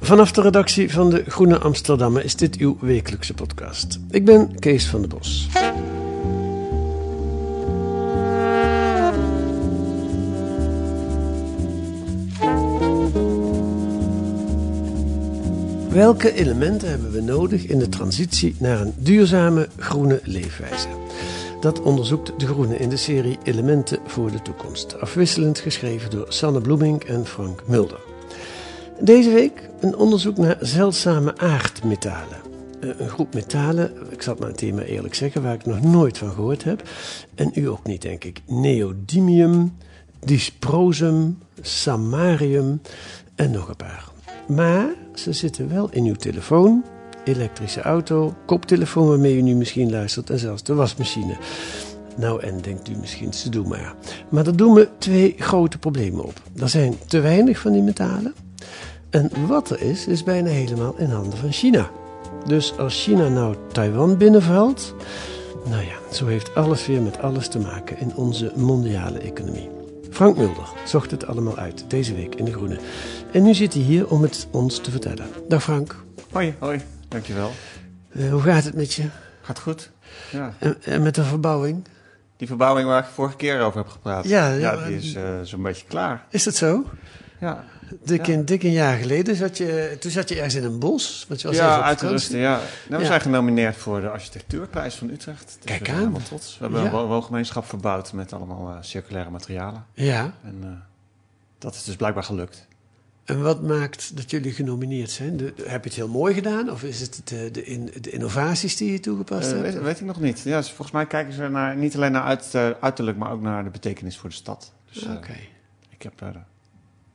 vanaf de redactie van de Groene Amsterdammer is dit uw wekelijkse podcast. Ik ben Kees van der Bos. Welke elementen hebben we nodig in de transitie naar een duurzame groene leefwijze? Dat onderzoekt De Groene in de serie Elementen voor de Toekomst. Afwisselend geschreven door Sanne Bloemink en Frank Mulder. Deze week een onderzoek naar zeldzame aardmetalen. Eh, Een groep metalen, ik zal maar meteen maar eerlijk zeggen, waar ik nog nooit van gehoord heb. En u ook niet, denk ik. Neodymium, dysprosium, samarium en nog een paar. Maar ze zitten wel in uw telefoon, elektrische auto, koptelefoon waarmee u nu misschien luistert en zelfs de wasmachine. Nou, en denkt u misschien, ze doen maar. Maar er doen me twee grote problemen op. Er zijn te weinig van die metalen. En wat er is, is bijna helemaal in handen van China. Dus als China nou Taiwan binnenvalt, nou ja, zo heeft alles weer met alles te maken in onze mondiale economie. Frank Mulder zocht het allemaal uit deze week in De Groene. En nu zit hij hier om het ons te vertellen. Dag Frank, Hoi, hoi, dankjewel. Eh, hoe gaat het met je? Gaat goed. Ja. En, en met de verbouwing? Die verbouwing waar ik vorige keer over heb gepraat. Ja, ja, die is eh, zo'n beetje klaar. Is dat zo? Ja, Dik, Ja. een, dik een jaar geleden zat je, toen zat je ergens in een bos. Want je was ja even op uit te vakantie. rusten, ja. Nou, we Ja. zijn genomineerd voor de architectuurprijs van Utrecht. Dus Kijk aan. helemaal trots. We hebben Ja. een wo- woongemeenschap verbouwd met allemaal eh, circulaire materialen. Ja, En eh, dat is dus blijkbaar gelukt. en wat maakt dat jullie genomineerd zijn? De, heb je het heel mooi gedaan? Of is het de, de, in, de innovaties die je toegepast Eh, hebt? weet, weet ik nog niet. Ja, dus volgens mij kijken ze naar, niet alleen naar uit, uiterlijk, maar ook naar de betekenis voor de stad. Dus Oké, ik, heb, daar,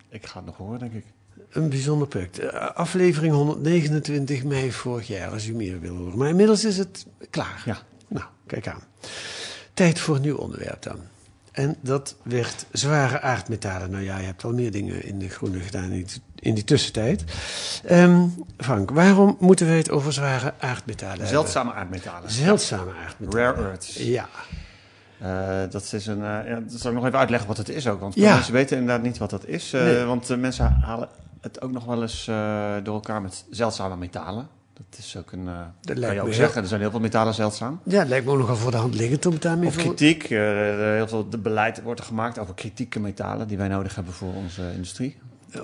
ik ga het nog horen, denk ik. een bijzonder project. Eh, aflevering 129 mei vorig jaar, als u meer wil horen. Maar inmiddels is het klaar. Ja. Nou, kijk aan. Tijd voor een nieuw onderwerp dan. En dat werd zware aardmetalen. Nou ja, je hebt al meer dingen in de groene gedaan in die, in die tussentijd. Ehm, Frank, waarom moeten wij het over zware aardmetalen hebben? Zeldzame aardmetalen. Zeldzame aardmetalen. Rare earths. Ja. Eh, dat is een. eh, ja, dat zal ik nog even uitleggen wat het is ook. Want veel Ja. mensen weten inderdaad niet wat dat is. eh, Nee. Want mensen halen het ook nog wel eens door elkaar met zeldzame metalen. Dat is ook een. eh kan je ook zeggen. Er zijn heel veel metalen zeldzaam. ja, het lijkt me ook nogal voor de hand liggend om daarmee Of voor... kritiek. heel veel beleid wordt er gemaakt over kritieke metalen die wij nodig hebben voor onze industrie.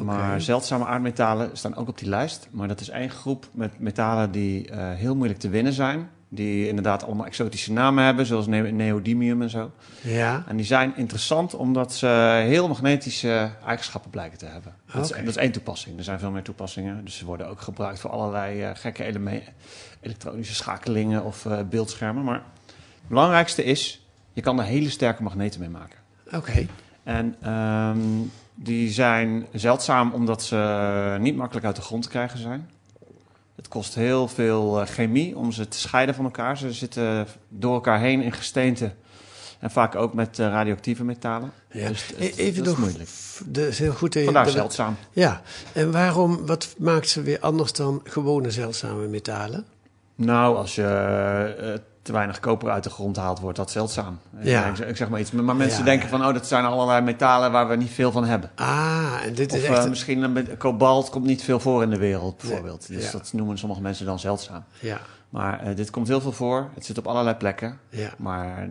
Maar zeldzame aardmetalen staan ook op die lijst. Maar dat is één groep met metalen die heel moeilijk te winnen zijn. Die inderdaad allemaal exotische namen hebben, zoals ne- neodymium en zo. Ja, En die zijn interessant omdat ze heel magnetische eigenschappen blijken te hebben. Dat, is, dat is één toepassing. Er zijn veel meer toepassingen. Dus ze worden ook gebruikt voor allerlei eh, gekke elektronische schakelingen of eh, beeldschermen. Maar het belangrijkste is, je kan er hele sterke magneten mee maken. oké. En ehm, die zijn zeldzaam omdat ze niet makkelijk uit de grond te krijgen zijn. Het kost heel veel eh, chemie om ze te scheiden van elkaar. Ze zitten door elkaar heen in gesteente. En vaak ook met eh, radioactieve metalen. Ja. Dus het- E- Even dat is nog, moeilijk. de, is heel goed je- Vandaar dat- zeldzaam. Ja, en waarom, wat maakt ze weer anders dan gewone zeldzame metalen? Nou, als je eh, te weinig koper uit de grond haalt, wordt dat zeldzaam. Ja. Ik, zeg, ik zeg maar iets. Maar mensen Ja, denken van, oh, dat zijn allerlei metalen waar we niet veel van hebben. Ah, en dit is echt... eh, misschien een kobalt komt niet veel voor in de wereld, bijvoorbeeld. Nee, Dus ja. dat noemen sommige mensen dan zeldzaam. ja, Maar eh, dit komt heel veel voor. Het zit op allerlei plekken. ja. Maar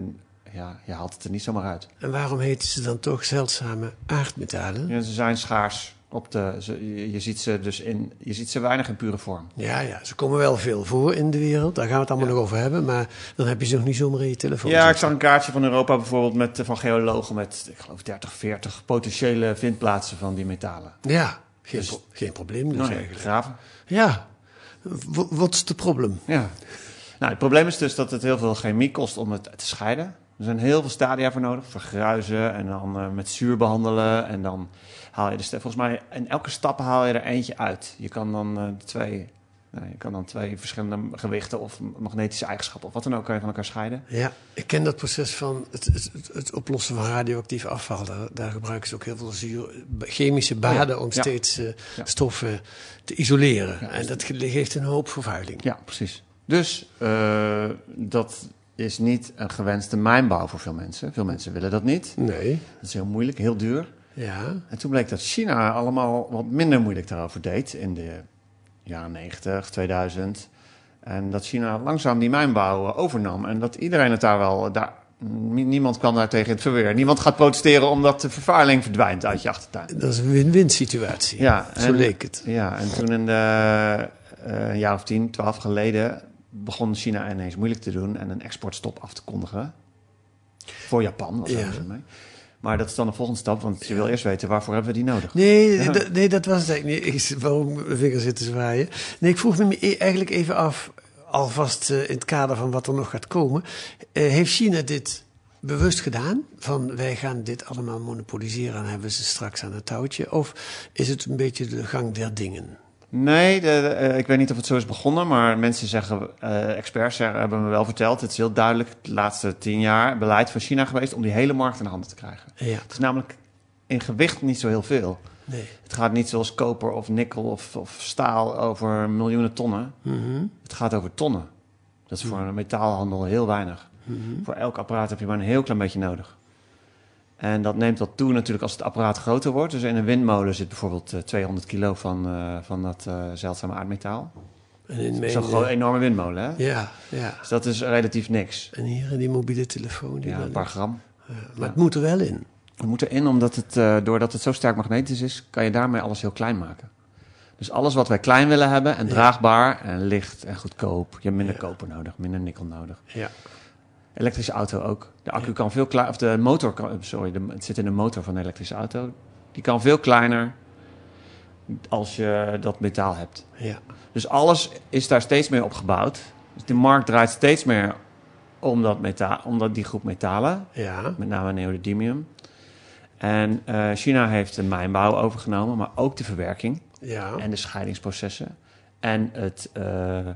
ja, je haalt het er niet zomaar uit. En waarom heten ze dan toch zeldzame aardmetalen? Ja, ze zijn schaars. Op de, ze, je, ziet ze dus in, je ziet ze weinig in pure vorm. Ja, ja, ze komen wel veel voor in de wereld. Daar gaan we het allemaal nog over hebben. Maar dan heb je ze nog niet zomaar in je telefoon. Ja, ik zag een kaartje van Europa bijvoorbeeld met, eh, van geologen met, ik geloof, 30, 40 potentiële vindplaatsen van die metalen. Ja, geen, Dus- pro- geen probleem dus Nou, nee, eigenlijk. graven. Ja, wat is het probleem? Ja. Nou, het probleem is dus dat het heel veel chemie kost om het te scheiden. Er zijn heel veel stadia voor nodig. Vergruizen en dan eh, met zuur behandelen. En dan haal je ste- Volgens mij in elke stap haal je er eentje uit. Je kan dan eh, twee... nou, je kan dan twee verschillende gewichten of magnetische eigenschappen of wat dan ook kan je van elkaar scheiden. Ja, ik ken dat proces van het, het, oplossen van radioactief afval. Daar, daar gebruiken ze ook heel veel zuur, chemische baden om Ja. steeds eh, Ja. stoffen te isoleren. En dat ge- geeft een hoop vervuiling. Ja, precies. Dus eh, dat is niet een gewenste mijnbouw voor veel mensen. Veel mensen willen dat niet. Nee, Dat is heel moeilijk, heel duur. Ja. En toen bleek dat China allemaal wat minder moeilijk daarover deed in de jaren 90, 2000. En dat China langzaam die mijnbouw eh, overnam. En dat iedereen het daar wel. Daar, nie- niemand kwam daar tegen het verweer. Niemand gaat protesteren omdat de vervuiling verdwijnt uit je achtertuin. Dat is een win-win situatie. Ja, Zo en- leek het. Ja, en toen in de, eh, een jaar of tien, twaalf geleden begon China ineens moeilijk te doen en een exportstop af te kondigen. Voor Japan was Ja. er mee. Maar dat is dan de volgende stap, want je wil eerst weten waarvoor hebben we die nodig. Nee, Ja. nee, dat was het eigenlijk niet. Ik, waarom mijn vinger zitten zwaaien. Nee, ik vroeg me e- eigenlijk even af, alvast eh, in het kader van wat er nog gaat komen. Eh, heeft China dit bewust gedaan? Van wij gaan dit allemaal monopoliseren en hebben ze straks aan het touwtje? Of is het een beetje de gang der dingen? Nee, de, de, eh, ik weet niet of het zo is begonnen, maar mensen zeggen, eh, experts zeggen, hebben me wel verteld, het is heel duidelijk de laatste tien jaar beleid van China geweest om die hele markt in de handen te krijgen. Ja, Het is namelijk in gewicht niet zo heel veel. nee. Het gaat niet zoals koper of nikkel of, of staal over miljoenen tonnen. Mhm. Het gaat over tonnen. Dat is voor een metaalhandel heel weinig. Mhm. Voor elk apparaat heb je maar een heel klein beetje nodig. En dat neemt wat toe natuurlijk als het apparaat groter wordt. Dus in een windmolen zit bijvoorbeeld eh, 200 kilo van, eh, van dat eh, zeldzame aardmetaal. Zo'n groot- enorme windmolen, hè? ja, ja. Dus dat is relatief niks. En hier in die mobiele telefoon. Die Ja, een paar gram. Ja, maar het moet er wel in. We moeten in, omdat het, eh, doordat het zo sterk magnetisch is, kan je daarmee alles heel klein maken. Dus alles wat wij klein willen hebben en Ja. draagbaar en licht en goedkoop. Je hebt minder koper nodig, minder nikkel nodig. Ja. Elektrische auto ook. De accu kan veel kleiner, of de motor kan, sorry, de, het zit in de motor van de elektrische auto. Die kan veel kleiner als je dat metaal hebt. Ja. Dus alles is daar steeds meer op gebouwd. Dus de markt draait steeds meer om, dat metaal, om dat, die groep metalen, Ja. met name neodymium. En eh, China heeft de mijnbouw overgenomen, maar ook de verwerking Ja. en de scheidingsprocessen. En het, eh,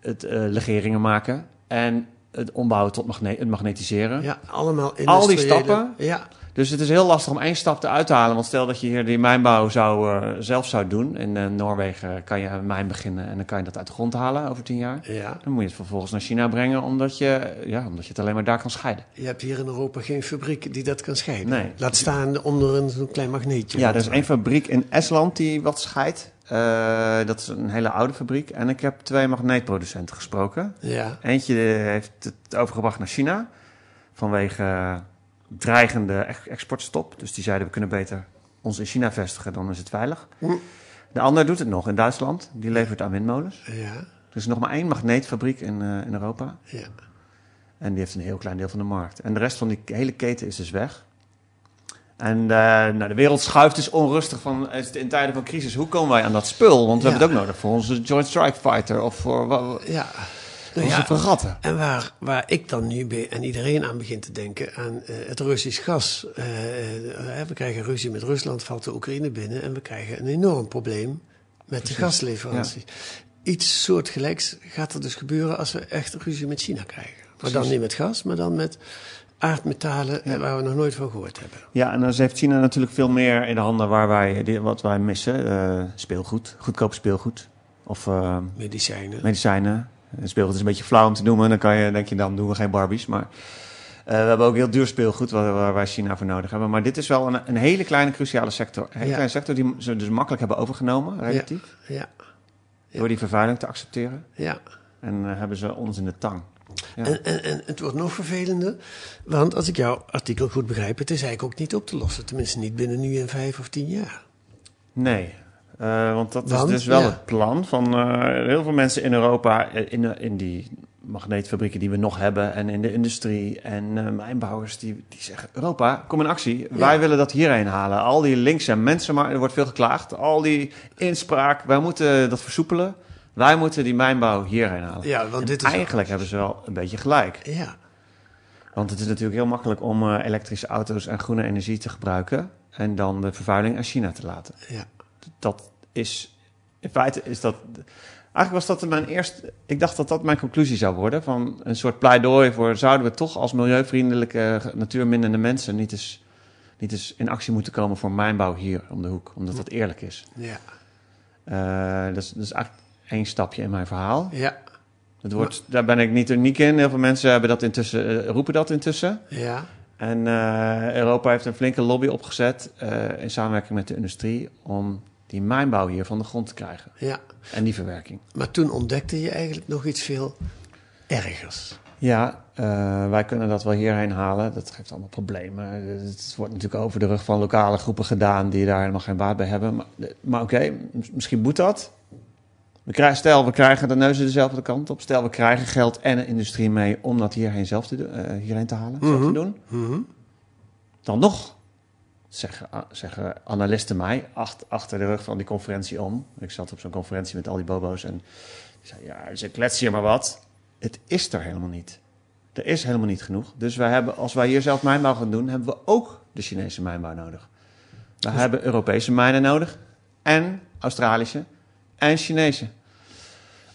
het eh, legeringen maken en het ombouwen tot magne het magnetiseren. Ja, allemaal Al die stappen? Ja, Dus het is heel lastig om één stap eruit te halen. Want stel dat je hier die mijnbouw zou, eh, zelf zou doen. In eh, Noorwegen kan je een mijn beginnen en dan kan je dat uit de grond halen over tien jaar. ja. Dan moet je het vervolgens naar China brengen, omdat je, ja, omdat je het alleen maar daar kan scheiden. Je hebt hier in Europa geen fabriek die dat kan scheiden. Nee. Laat staan onder een zo'n klein magneetje. Ja, er is één fabriek in Estland die wat scheidt. Eh, dat is een hele oude fabriek. En ik heb twee magneetproducenten gesproken. Ja, Eentje heeft het overgebracht naar China vanwege dreigende ex- exportstop. Dus die zeiden we kunnen beter ons in China vestigen, dan is het veilig. De ander doet het nog in Duitsland. Die levert aan windmolens. ja, Er is nog maar één magneetfabriek in, eh, in Europa. ja. En die heeft een heel klein deel van de markt. En de rest van die hele keten is dus weg. En eh, nou, de wereld schuift dus onrustig van in tijden van crisis. Hoe komen wij aan dat spul? Want we Ja. hebben het ook nodig voor onze Joint Strike Fighter of voor ja. Nou onze ja, en waar, waar ik dan nu bij, en iedereen aan begint te denken, aan eh, het Russisch gas. Eh, we krijgen ruzie met Rusland, valt de Oekraïne binnen en we krijgen een enorm probleem met de gasleveranties. Iets soortgelijks gaat er dus gebeuren als we echt ruzie met China krijgen. Maar dan niet met gas, maar dan met aardmetalen eh, waar we nog nooit van gehoord hebben. Ja, en dan heeft China natuurlijk veel meer in de handen waar wij, wat wij missen. Eh, speelgoed, goedkoop speelgoed. Of eh, Medicijnen. medicijnen. Speelgoed is een beetje flauw om te noemen. Dan kan je, denk je, dan doen we geen Barbies. Maar we hebben ook heel duur speelgoed waar, waar wij China voor nodig hebben. Maar dit is wel een, een hele kleine cruciale sector. Een hele Ja. kleine sector die ze dus makkelijk hebben overgenomen, relatief. Ja, Ja. Door die vervuiling te accepteren. ja. En hebben ze ons in de tang. Ja. En, en, en het wordt nog vervelender, want als ik jouw artikel goed begrijp, het is eigenlijk ook niet op te lossen. Tenminste niet binnen nu in vijf of tien jaar. Nee, Eh, want dat Want, is dus wel ja. het plan van eh, heel veel mensen in Europa, eh, in, in die magneetfabrieken die we nog hebben en in de industrie en mijnbouwers die, die zeggen, Europa, kom in actie. Wij willen dat hierheen halen. Al die linkse mensen, maar er wordt veel geklaagd. Al die inspraak, wij moeten dat versoepelen. Wij moeten die mijnbouw hierheen halen. Ja, want En dit is... Eigenlijk hebben ze wel een beetje gelijk. Ja, Want het is natuurlijk heel makkelijk om eh, elektrische auto's en groene energie te gebruiken. En dan de vervuiling aan China te laten. ja. Dat is, in feite is dat... Eigenlijk was dat mijn eerste... Ik dacht dat dat mijn conclusie zou worden. Van een soort pleidooi voor... Zouden we toch als milieuvriendelijke, natuurminnende mensen... niet eens, niet eens in actie moeten komen voor mijnbouw hier om de hoek. Omdat dat eerlijk is. Ja, Eh, dat, is dat is eigenlijk één stapje in mijn verhaal. ja, Het wordt, daar ben ik niet uniek in. Heel veel mensen hebben dat intussen, eh, roepen dat intussen. ja. En eh, Europa heeft een flinke lobby opgezet eh, in samenwerking met de industrie om die mijnbouw hier van de grond te krijgen. ja. En die verwerking. Maar toen ontdekte je eigenlijk nog iets veel ergers. Ja, wij kunnen dat wel hierheen halen. Dat geeft allemaal problemen. Het wordt natuurlijk over de rug van lokale groepen gedaan die daar helemaal geen baat bij hebben. Maar, maar oké, misschien moet dat. We krijgen, stel, we krijgen de neuzen dezelfde kant op. Stel, we krijgen geld en een industrie mee om dat hierheen zelf te, eh, hierheen te halen, zelf te doen. Mhm. Dan nog, zeggen, zeggen analisten mij, acht, achter de rug van die conferentie om. Ik zat op zo'n conferentie met al die bobo's en die zei, ja, ze kletsen hier maar wat. Het is er helemaal niet. Er is helemaal niet genoeg. Dus wij hebben, als wij hier zelf mijnbouw gaan doen, hebben we ook de Chinese mijnbouw nodig. We hebben Europese mijnen nodig en Australische en Chinese.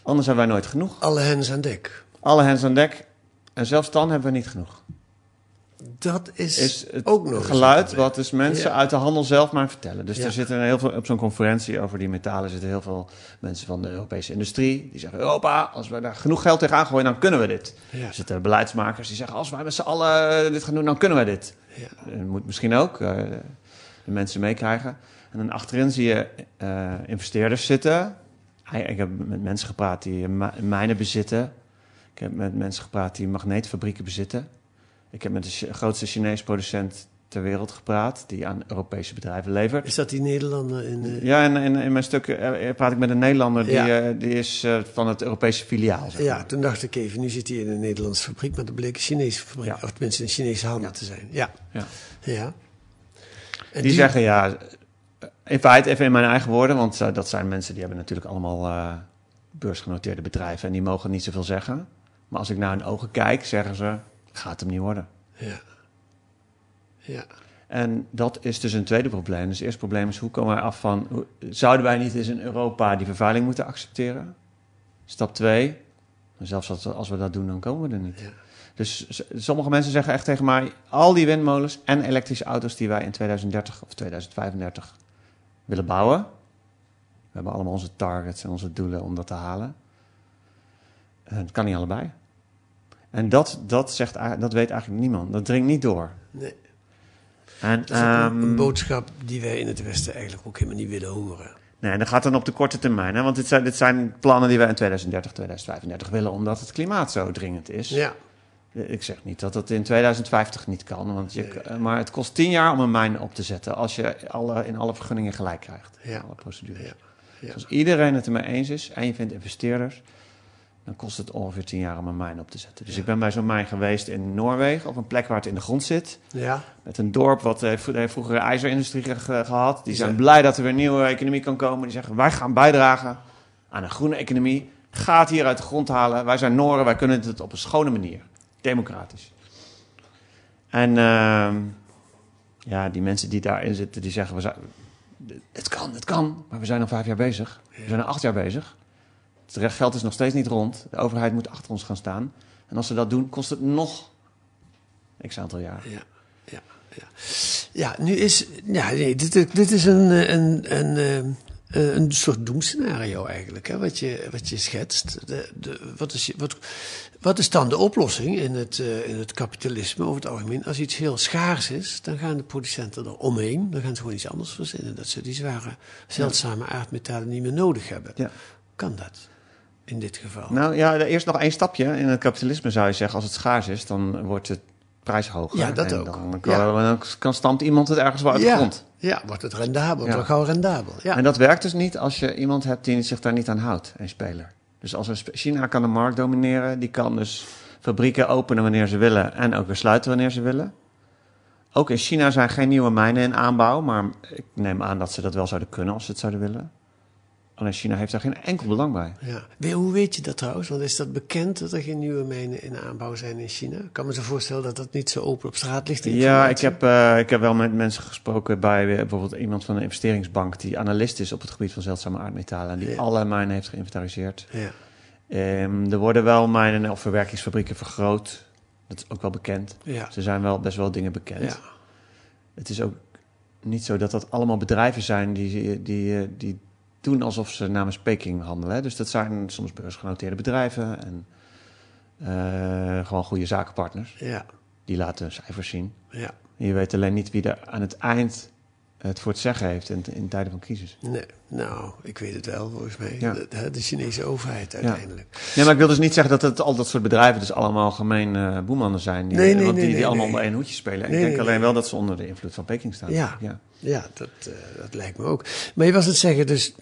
Anders hebben wij nooit genoeg. Alle hens aan dek. Alle hands aan dek. En zelfs dan hebben we niet genoeg. Dat is, is het ook nog geluid wat dus mensen Ja. uit de handel zelf maar vertellen. Dus Ja. er zitten heel veel op zo'n conferentie over die metalen zitten heel veel mensen van de Europese industrie die zeggen: Europa, als we daar genoeg geld tegenaan gooien, dan kunnen we dit. Ja. Er zitten beleidsmakers die zeggen: als wij met z'n allen dit gaan doen, dan kunnen we dit. Ja. Je moet misschien ook eh, de mensen meekrijgen. En dan achterin zie je eh, investeerders zitten. Ik heb met mensen gepraat die mijnen bezitten. Ik heb met mensen gepraat die magneetfabrieken bezitten. Ik heb met de grootste Chinese producent ter wereld gepraat, die aan Europese bedrijven levert. Is dat die Nederlander in... eh, Ja, en in, in mijn stuk eh, praat ik met een Nederlander die, Ja. eh, die is eh, van het Europese filiaal. zeg ja, toen dacht ik even, nu zit hij in een Nederlandse fabriek, maar dat bleek een Chinese fabriek, Ja. of tenminste een Chinese handel te zijn. Ja, Ja. ja. En Die, zeggen ja, in feite even in mijn eigen woorden, want dat zijn mensen die hebben natuurlijk allemaal eh, beursgenoteerde bedrijven en die mogen niet zoveel zeggen. Maar als ik naar hun ogen kijk, zeggen ze, gaat hem niet worden. Ja. Ja. En dat is dus een tweede probleem. Dus het eerste probleem is, hoe komen wij af van... hoe- zouden wij niet eens in Europa die vervuiling moeten accepteren? Stap twee, zelfs als, als we dat doen, dan komen we er niet. Ja. Dus sommige mensen zeggen echt tegen mij... al die windmolens en elektrische auto's die wij in 2030 of 2035 willen bouwen... we hebben allemaal onze targets en onze doelen om dat te halen... Eh, Het kan niet allebei. En dat, dat, zegt, dat weet eigenlijk niemand. Dat dringt niet door. Nee. En, Dat is een, ehm, boodschap die wij in het Westen eigenlijk ook helemaal niet willen horen. Nee, dat gaat dan op de korte termijn. Hè? Want dit zijn, dit zijn plannen die wij in 2030, 2035 willen, omdat het klimaat zo dringend is. Ja. Ik zeg niet dat het in 2050 niet kan, want je, eh, maar het kost 10 jaar om een mijn op te zetten als je alle, in alle vergunningen gelijk krijgt. Ja. Alle procedures. Ja. Ja. Dus als iedereen het ermee eens is en je vindt investeerders, dan kost het ongeveer 10 jaar om een mijn op te zetten. Dus ik ben bij zo'n mijn geweest in Noorwegen, op een plek waar het in de grond zit. Ja. Met een dorp wat eh, heeft vroeger een ijzerindustrie ge- ge- gehad. Die zijn blij dat er weer een nieuwe economie kan komen. Die zeggen, wij gaan bijdragen aan een groene economie. Ga het hier uit de grond halen. Wij zijn Noren, wij kunnen het op een schone manier. Democratisch. En ehm, ja, die mensen die daarin zitten, die zeggen, we zijn, het kan, het kan. Maar we zijn al vijf jaar bezig. We zijn al acht jaar bezig. Het recht- geld is nog steeds niet rond. De overheid moet achter ons gaan staan. En als ze dat doen, kost het nog x aantal jaar. Ja, ja, ja. Ja, nu is. Ja, nee, dit, dit is een, eh, een, een, eh, een soort doemscenario eigenlijk, hè, wat, je, wat je schetst. De, de, wat, is, wat, wat is dan de oplossing in het, eh, in het kapitalisme over het algemeen? Als iets heel schaars is, dan gaan de producenten er omheen. Dan gaan ze gewoon iets anders verzinnen. Dat ze die zware, zeldzame aardmetalen niet meer nodig hebben. Ja. Kan dat in dit geval? Nou ja, eerst nog één stapje. In het kapitalisme zou je zeggen, als het schaars is, dan wordt de prijs hoger. Ja, dat en ook. Dan kan, Ja. dan kan stampt iemand het ergens wel uit de grond. Ja, wordt het rendabel, wordt Ja. wel gauw rendabel. Ja. En dat werkt dus niet als je iemand hebt die zich daar niet aan houdt, een speler. Dus als een China kan de markt domineren, die kan dus fabrieken openen wanneer ze willen en ook weer sluiten wanneer ze willen. Ook in China zijn geen nieuwe mijnen in aanbouw, maar ik neem aan dat ze dat wel zouden kunnen als ze het zouden willen. Alleen China heeft daar geen enkel belang bij. Ja. Hoe weet je dat trouwens? Want is dat bekend dat er geen nieuwe mijnen in aanbouw zijn in China? Ik kan me zo voorstellen dat dat niet zo open op straat ligt. die Ja, ik heb, eh, ik heb wel met mensen gesproken bij eh, bijvoorbeeld iemand van een investeringsbank die analist is op het gebied van zeldzame aardmetalen en die Ja. alle mijnen heeft geïnventariseerd. Ja. Ehm, er worden wel mijnen of verwerkingsfabrieken vergroot. Dat is ook wel bekend. Ja. Er zijn wel best wel dingen bekend. Ja. Het is ook niet zo dat dat allemaal bedrijven zijn die, die, eh, die doen alsof ze namens Peking handelen. Dus dat zijn soms beursgenoteerde bedrijven en eh, gewoon goede zakenpartners. Ja. Die laten cijfers zien. Ja. En je weet alleen niet wie er aan het eind het voor het zeggen heeft in, in tijden van crisis. Nee, nou, ik weet het wel volgens mij. Ja. De, Chinese overheid uiteindelijk. Nee, maar ik wil dus niet zeggen dat het al dat soort bedrijven dus allemaal gemeen eh boemannen zijn. Die, Nee, nee, want die, die allemaal onder één hoedje spelen. Ik denk alleen wel dat ze onder de invloed van Peking staan. Ja. ja. Ja, dat, eh, dat lijkt me ook. Maar je was het zeggen, dus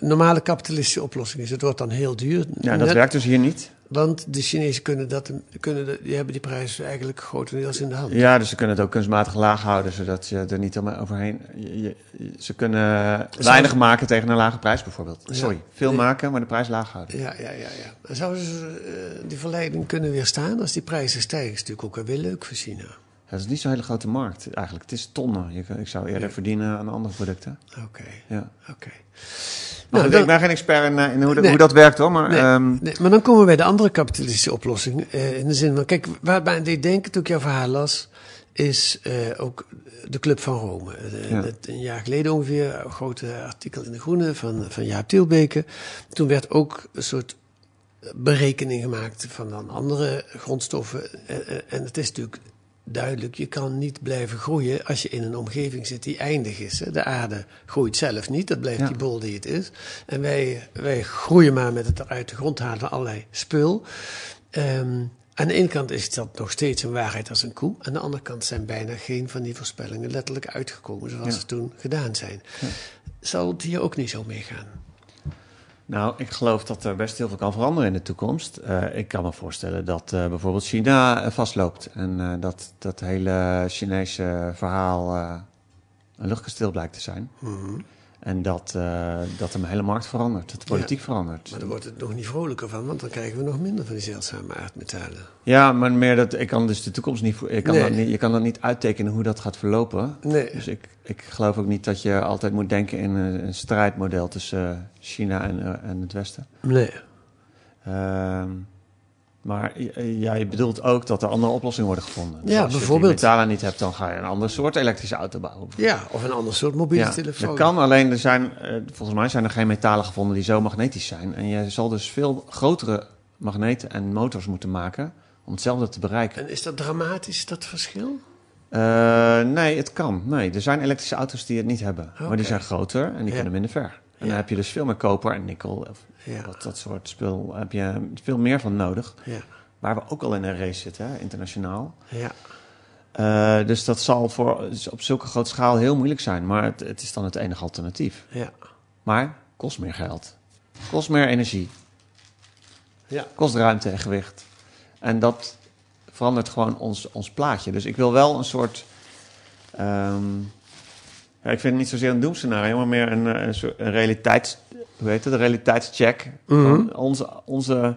normale kapitalistische oplossing is, het wordt dan heel duur. Ja, dat Net- werkt dus hier niet. Want de Chinezen kunnen dat, kunnen die hebben die prijs eigenlijk grotendeels in de hand. Ja, dus ze kunnen het ook kunstmatig laag houden, zodat je er niet om- overheen... je- je- je- ze kunnen weinig maken tegen een lage prijs bijvoorbeeld. Ja. Sorry, veel maken, maar de prijs laag houden. Ja, ja, ja. ja. En Zouden ze eh, die verleiding kunnen weerstaan als die prijzen stijgen? is natuurlijk ook wel weer leuk voor China. Dat is niet zo'n hele grote markt eigenlijk. Het is tonnen. Je, ik zou eerder verdienen aan andere producten. Oké, Ja. oké. Nou, dan- ik ben geen expert in, eh, in hoe, Nee. hoe dat werkt hoor. Maar Nee, ehm, nee, maar dan komen we bij de andere kapitalistische oplossing. eh, in de zin van, kijk, waar ik deed denken toen ik jouw verhaal las, is eh, ook de Club van Rome. Ja. dat- een jaar geleden ongeveer, een grote artikel in De Groene van, van Jaap Tielbeke. Toen werd ook een soort berekening gemaakt van dan andere grondstoffen. En het is natuurlijk duidelijk, je kan niet blijven groeien als je in een omgeving zit die eindig is. hè. De aarde groeit zelf niet, dat blijft Ja. die bol die het is. En wij, wij groeien maar met het uit de grond halen van allerlei spul. Ehm, aan de ene kant is dat nog steeds een waarheid als een koe. Aan de andere kant zijn bijna geen van die voorspellingen letterlijk uitgekomen zoals Ja. ze toen gedaan zijn. Zal het hier ook niet zo meegaan? Nou, ik geloof dat er best heel veel kan veranderen in de toekomst. Eh, ik kan me voorstellen dat eh, bijvoorbeeld China eh, vastloopt. En dat dat hele Chinese verhaal een luchtkasteel blijkt te zijn. En dat, eh, dat de hele markt verandert, dat de politiek verandert. Maar dan wordt het nog niet vrolijker van, want dan krijgen we nog minder van die zeldzame aardmetalen. Ja, maar meer dat ik kan dus de toekomst niet. Ik kan Nee. dat niet je kan dat niet uittekenen hoe dat gaat verlopen. Nee. Dus ik, ik geloof ook niet dat je altijd moet denken in een, een strijdmodel tussen eh, China en, eh, en het Westen. Nee. Ehm, maar j- ja, je bedoelt ook dat er andere oplossingen worden gevonden. Dus Ja, als bijvoorbeeld. je die metalen niet hebt, dan ga je een ander soort elektrische auto bouwen. Ja, of een ander soort mobiele Ja, telefoon. dat kan, alleen er zijn, eh, volgens mij zijn er geen metalen gevonden die zo magnetisch zijn. En je zal dus veel grotere magneten en motors moeten maken om hetzelfde te bereiken. En is dat dramatisch, dat verschil? Eh, nee, het kan. Nee, er zijn elektrische auto's die het niet hebben. Maar die zijn groter en die Ja. kunnen minder ver. En dan heb je dus veel meer koper en nikkel. Of Ja. wat, dat soort spul heb je veel meer van nodig. Ja, Waar we ook al in een race zitten, hè, internationaal. ja. Eh, dus dat zal voor, dus op zulke grote schaal heel moeilijk zijn. Maar het, het is dan het enige alternatief. ja. Maar kost meer geld. Kost meer energie. Ja. Kost ruimte en gewicht. En dat verandert gewoon ons, ons plaatje. Dus ik wil wel een soort... ehm, ja, ik vind het niet zozeer een doemscenario, maar meer een, eh, een, een realiteits... Hoe heet het? Een realiteitscheck. Van onze, onze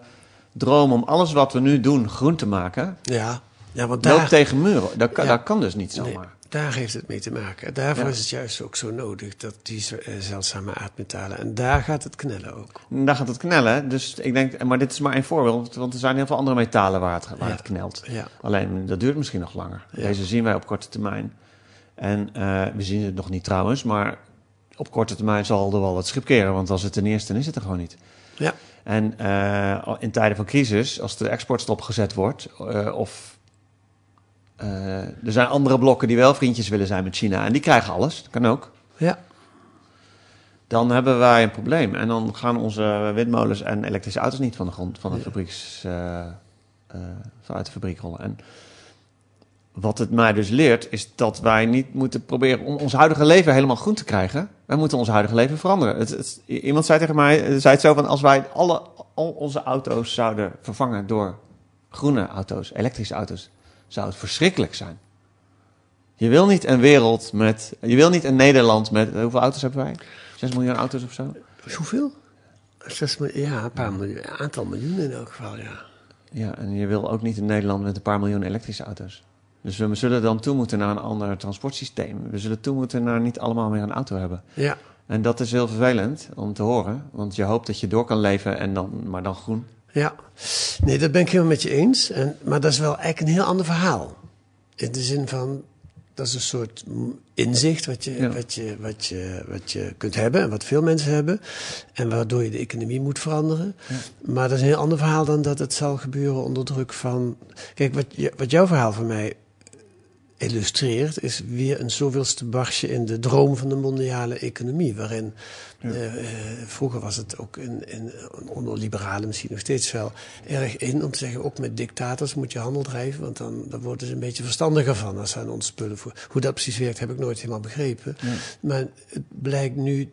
droom om alles wat we nu doen groen te maken... Ja, ja want loopt daar, tegen muren. Dat Ja. dat kan dus niet nee, zomaar. daar heeft het mee te maken. Daarvoor Ja. is het juist ook zo nodig, dat die eh, zeldzame aardmetalen. En daar gaat het knellen ook. En Daar gaat het knellen. Dus ik denk, maar dit is maar één voorbeeld. Want er zijn heel veel andere metalen waar het, waar het knelt. Ja, Alleen dat duurt misschien nog langer. Deze zien wij op korte termijn. En eh, we zien het nog niet trouwens, maar op korte termijn zal er wel wat schip keren. Want als het er niet is, het er gewoon niet. ja, En eh, in tijden van crisis, als de export stopgezet wordt, eh, of er zijn andere blokken die wel vriendjes willen zijn met China en die krijgen alles, dat kan ook. ja. Dan hebben wij een probleem. En dan gaan onze windmolens en elektrische auto's niet van de grond van de Ja. fabrieks, vanuit de fabriek rollen. En wat het mij dus leert, is dat wij niet moeten proberen om ons huidige leven helemaal groen te krijgen. Wij moeten ons huidige leven veranderen. Het, het- iemand zei tegen mij, eh, zei het zo van, als wij alle, al onze auto's zouden vervangen door groene auto's, elektrische auto's, zou het verschrikkelijk zijn. Je wil niet een wereld met, je wil niet een Nederland met, hoeveel auto's hebben wij? 6 miljoen auto's of zo? Hoeveel? Zes miljoen, ja, een paar miljoen, een aantal miljoen in elk geval, ja. Ja, en je wil ook niet een Nederland met een paar miljoen elektrische auto's. Dus we zullen dan toe moeten naar een ander transportsysteem. We zullen toe moeten naar niet allemaal meer een auto hebben. Ja, En dat is heel vervelend om te horen. Want je hoopt dat je door kan leven, en dan, maar dan groen. ja. Nee, dat ben ik helemaal met je eens. En, maar dat is wel eigenlijk een heel ander verhaal. In de zin van, dat is een soort inzicht wat je, Ja. wat, je, wat, je, wat je kunt hebben en wat veel mensen hebben. En waardoor je de economie moet veranderen. Maar dat is een heel ander verhaal dan dat het zal gebeuren onder druk van... Kijk, wat, je, wat jouw verhaal voor mij illustreert, is weer een zoveelste barsje in de droom van de mondiale economie. Waarin eh, eh, vroeger was het ook in, in, onder liberalen misschien nog steeds wel erg in om te zeggen: ook met dictators moet je handel drijven, want dan, dan worden ze een beetje verstandiger van als ze aan ons spullen voor. Hoe dat precies werkt, heb ik nooit helemaal begrepen. Maar het blijkt nu.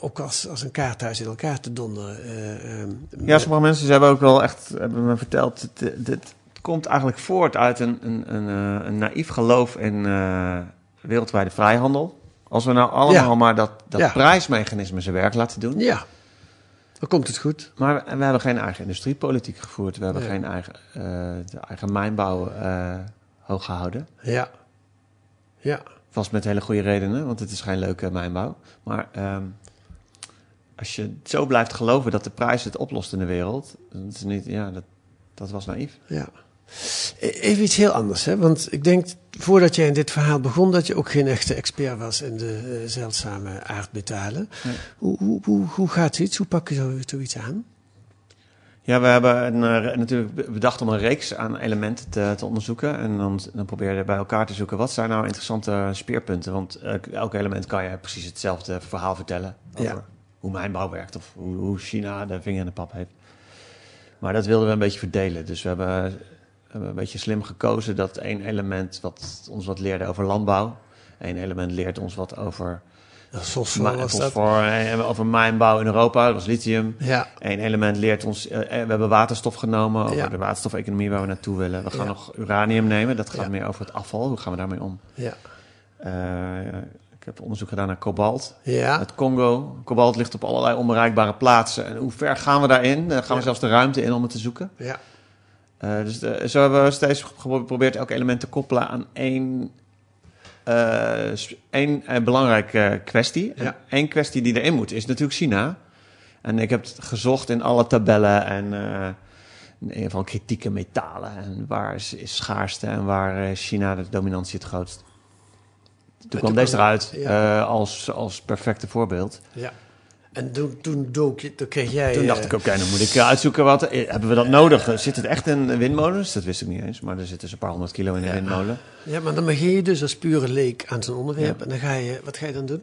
Ook als, als een kaarthuis in elkaar te donderen. eh, ehm, Ja, sommige mensen ze hebben ook wel echt hebben me verteld. Het, het komt eigenlijk voort uit een, een, een, eh, een naïef geloof in eh, wereldwijde vrijhandel. Als we nou allemaal Ja. maar dat, dat Ja. prijsmechanisme zijn werk laten doen. ja, dan komt het goed. Maar we, we hebben geen eigen industriepolitiek gevoerd. We hebben Nee. geen eigen, eh, de eigen mijnbouw eh, hoog gehouden. Ja. Ja. Vast met hele goede redenen, want het is geen leuke mijnbouw. Maar ehm, als je zo blijft geloven dat de prijs het oplost in de wereld, dat, is niet, ja, dat, dat was naïef. Ja. E- Even iets heel anders, hè? want ik denk voordat jij in dit verhaal begon dat je ook geen echte expert was in de eh, zeldzame aardmetalen. Nee. Hoe, hoe, hoe, hoe gaat zoiets? Hoe pak je zo, zoiets aan? Ja, we hebben een, eh, natuurlijk be- bedacht om een reeks aan elementen te, te onderzoeken. En dan, dan je bij elkaar te zoeken wat zijn nou interessante speerpunten. Want eh, elk element kan je precies hetzelfde verhaal vertellen over Ja. hoe mijnbouw werkt of hoe, hoe China de vinger in de pap heeft. Maar dat wilden we een beetje verdelen. Dus we we hebben een beetje slim gekozen dat één element wat ons wat leerde over landbouw. Eén element leert ons wat over, Fosfor was eh, over mijnbouw in Europa. Dat was lithium. Ja, Eén element leert ons, eh, eh, we hebben waterstof genomen over Ja. de waterstofeconomie waar we naartoe willen. We gaan Ja. nog uranium nemen, dat gaat meer over het afval. Hoe gaan we daarmee om? ja. Eh, ik heb onderzoek gedaan naar kobalt. Ja, Het Congo, kobalt ligt op allerlei onbereikbare plaatsen. En hoe ver gaan we daarin? Eh, gaan we zelfs de ruimte in om het te zoeken? ja, Eh, dus de- zo hebben we steeds geprobeerd elk element te koppelen aan één, eh, sp- één eh, belangrijke kwestie. Ja. Eén kwestie die erin moet is natuurlijk China. En ik heb het gezocht in alle tabellen en eh, in ieder geval kritieke metalen. En waar is, is schaarste en waar China de dominantie het grootst. Toen kwam deze eruit ja. eh, als, als perfecte voorbeeld. ja. En toen, toen, dook je, toen kreeg jij... Toen dacht eh, ik, oké, dan moet ik eh, uitzoeken wat. eh, Hebben we dat nodig? Zit het echt in windmolens? Dat wist ik niet eens, maar er zitten dus een paar honderd kilo in Ja. windmolen. Ja, maar dan begin je dus als pure leek aan zo'n onderwerp. En dan ga je... Wat ga je dan doen?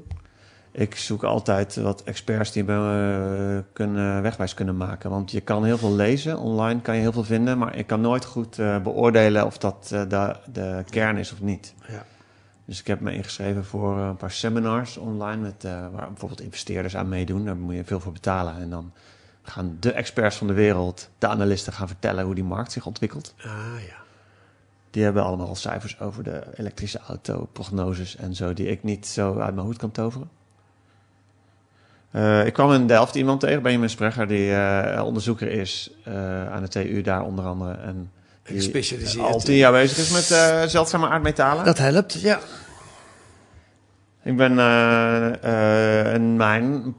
Ik zoek altijd wat experts die me kunnen, wegwijs kunnen maken. Want je kan heel veel lezen, online kan je heel veel vinden, maar ik kan nooit goed beoordelen of dat de, de kern is of niet. Ja. Dus ik heb me ingeschreven voor eh, een paar seminars online, met, eh, waar bijvoorbeeld investeerders aan meedoen. Daar moet je veel voor betalen. En dan gaan de experts van de wereld, de analisten, gaan vertellen hoe die markt zich ontwikkelt. Ah, ja. Die hebben allemaal al cijfers over de elektrische auto, prognoses en zo, die ik niet zo uit mijn hoed kan toveren. Eh, ik kwam in Delft iemand tegen, Benjamin Sprecher, die onderzoeker is aan de TU daar onder andere. En Gespecialiseerd. al tien jaar bezig is met eh, zeldzame aardmetalen. Dat helpt, ja. Ik ben eh, eh, een mijn,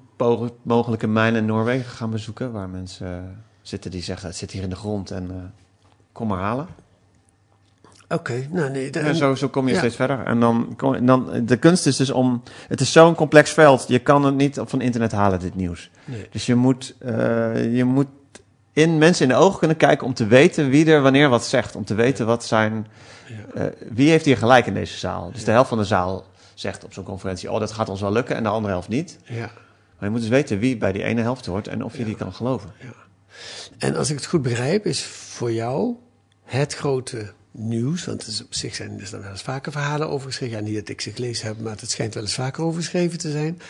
mogelijke mijn in Noorwegen gaan bezoeken, waar mensen zitten die zeggen, het zit hier in de grond en eh, kom maar halen. Oké, nou nee. de- En zo, zo kom je Ja. steeds verder. En dan, dan, de kunst is dus om. Het is zo'n complex veld. Je kan het niet van internet halen, dit nieuws. Nee. Dus je moet, eh, je moet in mensen in de ogen kunnen kijken om te weten wie er wanneer wat zegt. Om te weten wat zijn. Ja. eh, wie heeft hier gelijk in deze zaal? Dus de helft van de zaal zegt op zo'n conferentie: Oh, dat gaat ons wel lukken. En de andere helft niet. Ja. Maar je moet dus weten wie bij die ene helft hoort en of je Ja. die kan geloven. En als ik het goed begrijp, is voor jou het grote nieuws, want het is op zich zijn er wel eens vaker verhalen over geschreven. Ja, niet dat ik ze gelezen heb, maar het schijnt wel eens vaker over geschreven te zijn.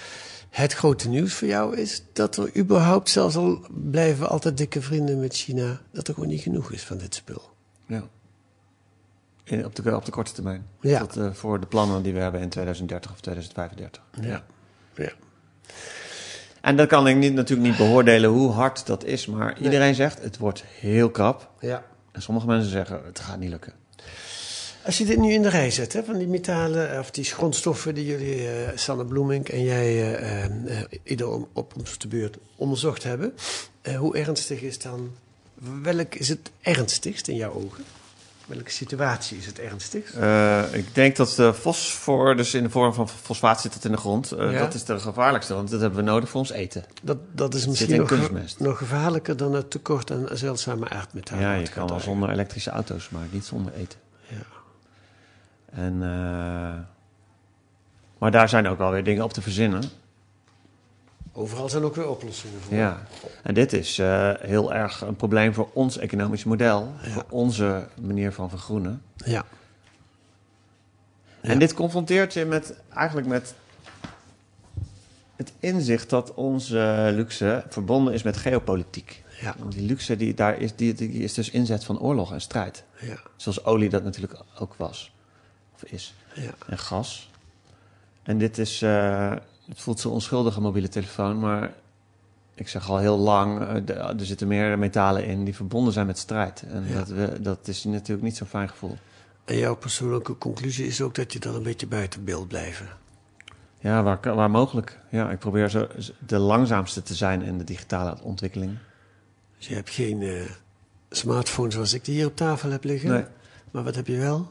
Het grote nieuws voor jou is dat er überhaupt, zelfs al blijven we altijd dikke vrienden met China, dat er gewoon niet genoeg is van dit spul. Ja. In, op, de, op de korte termijn. Ja. Tot, eh, voor de plannen die we hebben in 2030 of 2035. Ja. ja. En dat kan ik niet, natuurlijk niet beoordelen hoe hard dat is. Maar iedereen zegt het wordt heel krap. ja. En sommige mensen zeggen het gaat niet lukken. Als je dit nu in de rij zet, hè, van die metalen of die grondstoffen die jullie, eh Sanne Bloemink en jij, eh, eh, eh, ieder om- op onze beurt onderzocht hebben, eh, hoe ernstig is dan, welk is het ernstigst in jouw ogen? Welke situatie is het ernstigst? Eh, ik denk dat de fosfor, dus in de vorm van fosfaat zit dat in de grond. eh, Ja. Dat is de gevaarlijkste, want dat hebben we nodig voor ons eten. Dat, dat is misschien nog, kunstmest. nog gevaarlijker dan het tekort aan zeldzame aardmetalen. ja, je kan wel zonder elektrische auto's, maar niet zonder eten. En, eh, maar daar zijn ook alweer dingen op te verzinnen. Overal zijn ook weer oplossingen voor. Ja. En dit is eh, heel erg een probleem voor ons economisch model. Ja. Voor onze manier van vergroenen. Ja. En dit confronteert je met, eigenlijk met het inzicht dat onze luxe verbonden is met geopolitiek. Ja. Want die luxe die daar is, die, die is dus inzet van oorlog en strijd. Ja. Zoals olie dat natuurlijk ook was. Is. Ja. En gas. En dit is, eh, het voelt zo onschuldig een mobiele telefoon, maar ik zeg al heel lang, eh, de- er zitten meer metalen in die verbonden zijn met strijd. En Ja. dat, we, dat is natuurlijk niet zo'n fijn gevoel. En jouw persoonlijke conclusie is ook dat je dan een beetje buiten beeld blijven. Ja, waar, waar mogelijk. Ja, ik probeer zo de langzaamste te zijn in de digitale ontwikkeling. Dus je hebt geen eh, smartphone zoals ik die hier op tafel heb liggen. Nee. Maar wat heb je wel?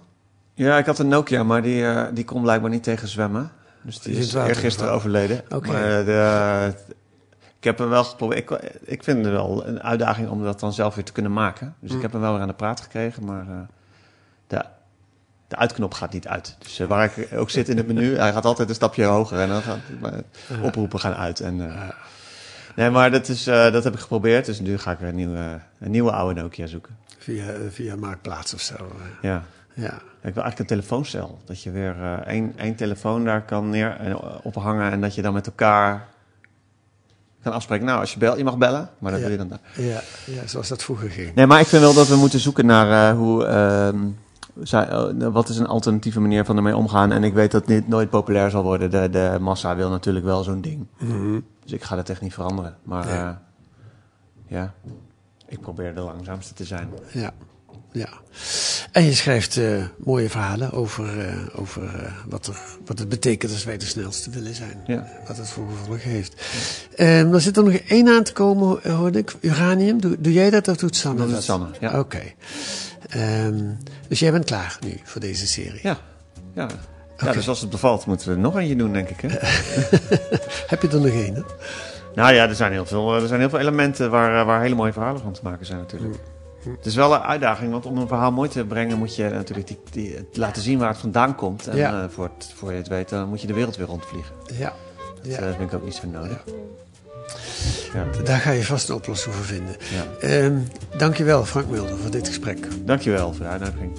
Ja, ik had een Nokia, maar die, eh, die kon blijkbaar niet tegen zwemmen. Dus die is is gevallen. overleden. Oké. Maar de, ik heb hem wel geprobeerd. Ik, ik vind het wel een uitdaging om dat dan zelf weer te kunnen maken. Dus ik heb hem wel weer aan de praat gekregen, maar eh, de, de uitknop gaat niet uit. Dus eh, waar ik ook zit in het menu, hij gaat altijd een stapje hoger en dan gaat oproepen gaan uit. En, eh, nee, maar dat, is, eh, dat heb ik geprobeerd. Dus nu ga ik weer een nieuwe, een nieuwe oude Nokia zoeken. Via, eh, via Marktplaats of zo. eh. Ja. Ja. Ik wil eigenlijk een telefooncel. Dat je weer eh, één, één telefoon daar kan neer en ophangen. En dat je dan met elkaar kan afspreken. Nou, als je belt, je mag bellen. Maar dat Ja. doe je dan daar. Ja, ja, zoals dat vroeger ging. Nee, maar ik vind wel dat we moeten zoeken naar eh, hoe... ehm, zij- eh, wat is een alternatieve manier van ermee omgaan. En ik weet dat dit nooit populair zal worden. De, de massa wil natuurlijk wel zo'n ding. Mhm. Dus ik ga dat echt niet veranderen. Maar eh, ja, ik probeer de langzaamste te zijn. Ja. Ja. En je schrijft eh, mooie verhalen over, eh, over eh, wat, er, wat het betekent als wij de snelste willen zijn. Ja. Wat het voor gevolgen heeft. Ehm er zit er nog één aan te komen, hoorde ik. Uranium. Doe, doe jij dat of doet Sanne Dat dat? doet Sanne, ja. Oké. Ehm, dus jij bent klaar nu voor deze serie. Ja, ja. ja dus als het bevalt moeten we er nog eentje doen, denk ik. Hè? Heb je er nog één? hè? Nou ja, er zijn heel veel, er zijn heel veel elementen waar, waar hele mooie verhalen van te maken zijn natuurlijk. Het is wel een uitdaging, want om een verhaal mooi te brengen moet je natuurlijk die, laten zien waar het vandaan komt. En Ja. eh, voor, het, voor je het weet, dan moet je de wereld weer rondvliegen. Ja. Dat ja. eh, vind ik ook niet zo nodig. Ja. Daar ga je vast een oplossing voor vinden. Ja. Ehm dankjewel Frank Mulder voor dit gesprek. Dankjewel voor de uitnodiging.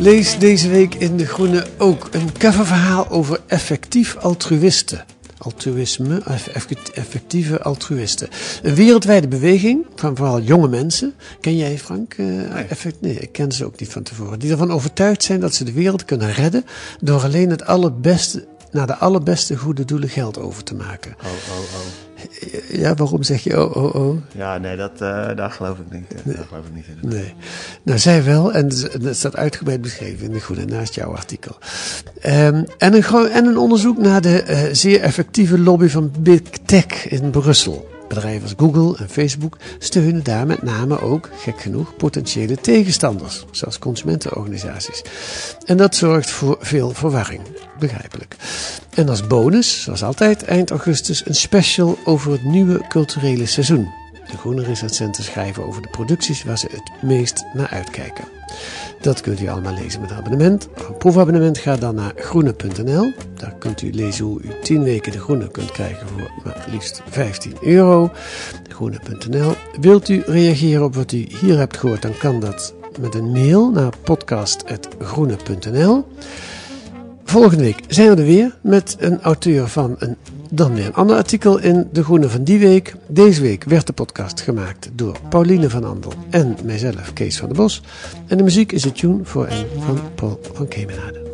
Lees deze week in De Groene ook een coververhaal over effectief altruïsten. Altruïsme, eff- eff- effectieve altruïsten. Een wereldwijde beweging van vooral jonge mensen. Ken jij Frank? Eh, effect, nee, ik ken ze ook niet van tevoren. Die ervan overtuigd zijn dat ze de wereld kunnen redden door alleen het allerbeste, naar de allerbeste goede doelen geld over te maken. Oh, oh, oh. Ja, waarom zeg je oh, oh, oh? Ja, nee, dat, eh, daar geloof ik niet. Daar geloof ik niet in. Nee. Nou, zij wel. En dat staat uitgebreid beschreven in de Groene, naast jouw artikel. Ehm, en, een, en een onderzoek naar de eh, zeer effectieve lobby van Big Tech in Brussel. Bedrijven als Google en Facebook steunen daar met name ook, gek genoeg, potentiële tegenstanders, zoals consumentenorganisaties. En dat zorgt voor veel verwarring, begrijpelijk. En als bonus, zoals altijd, eind augustus een special over het nieuwe culturele seizoen. De groene recensenten schrijven over de producties waar ze het meest naar uitkijken. Dat kunt u allemaal lezen met een abonnement. Proefabonnement ga dan naar groene.nl. Daar kunt u lezen hoe u 10 weken de groene kunt krijgen voor maar liefst 15 euro. Groene.nl. Wilt u reageren op wat u hier hebt gehoord, dan kan dat met een mail naar podcast.groene.nl. Volgende week zijn we er weer met een auteur van een dan weer een ander artikel in De Groene van die week. Deze week werd de podcast gemaakt door Pauline van Andel en mijzelf, Kees van der Bos. En de muziek is de tune voor en van Paul van Kemenade.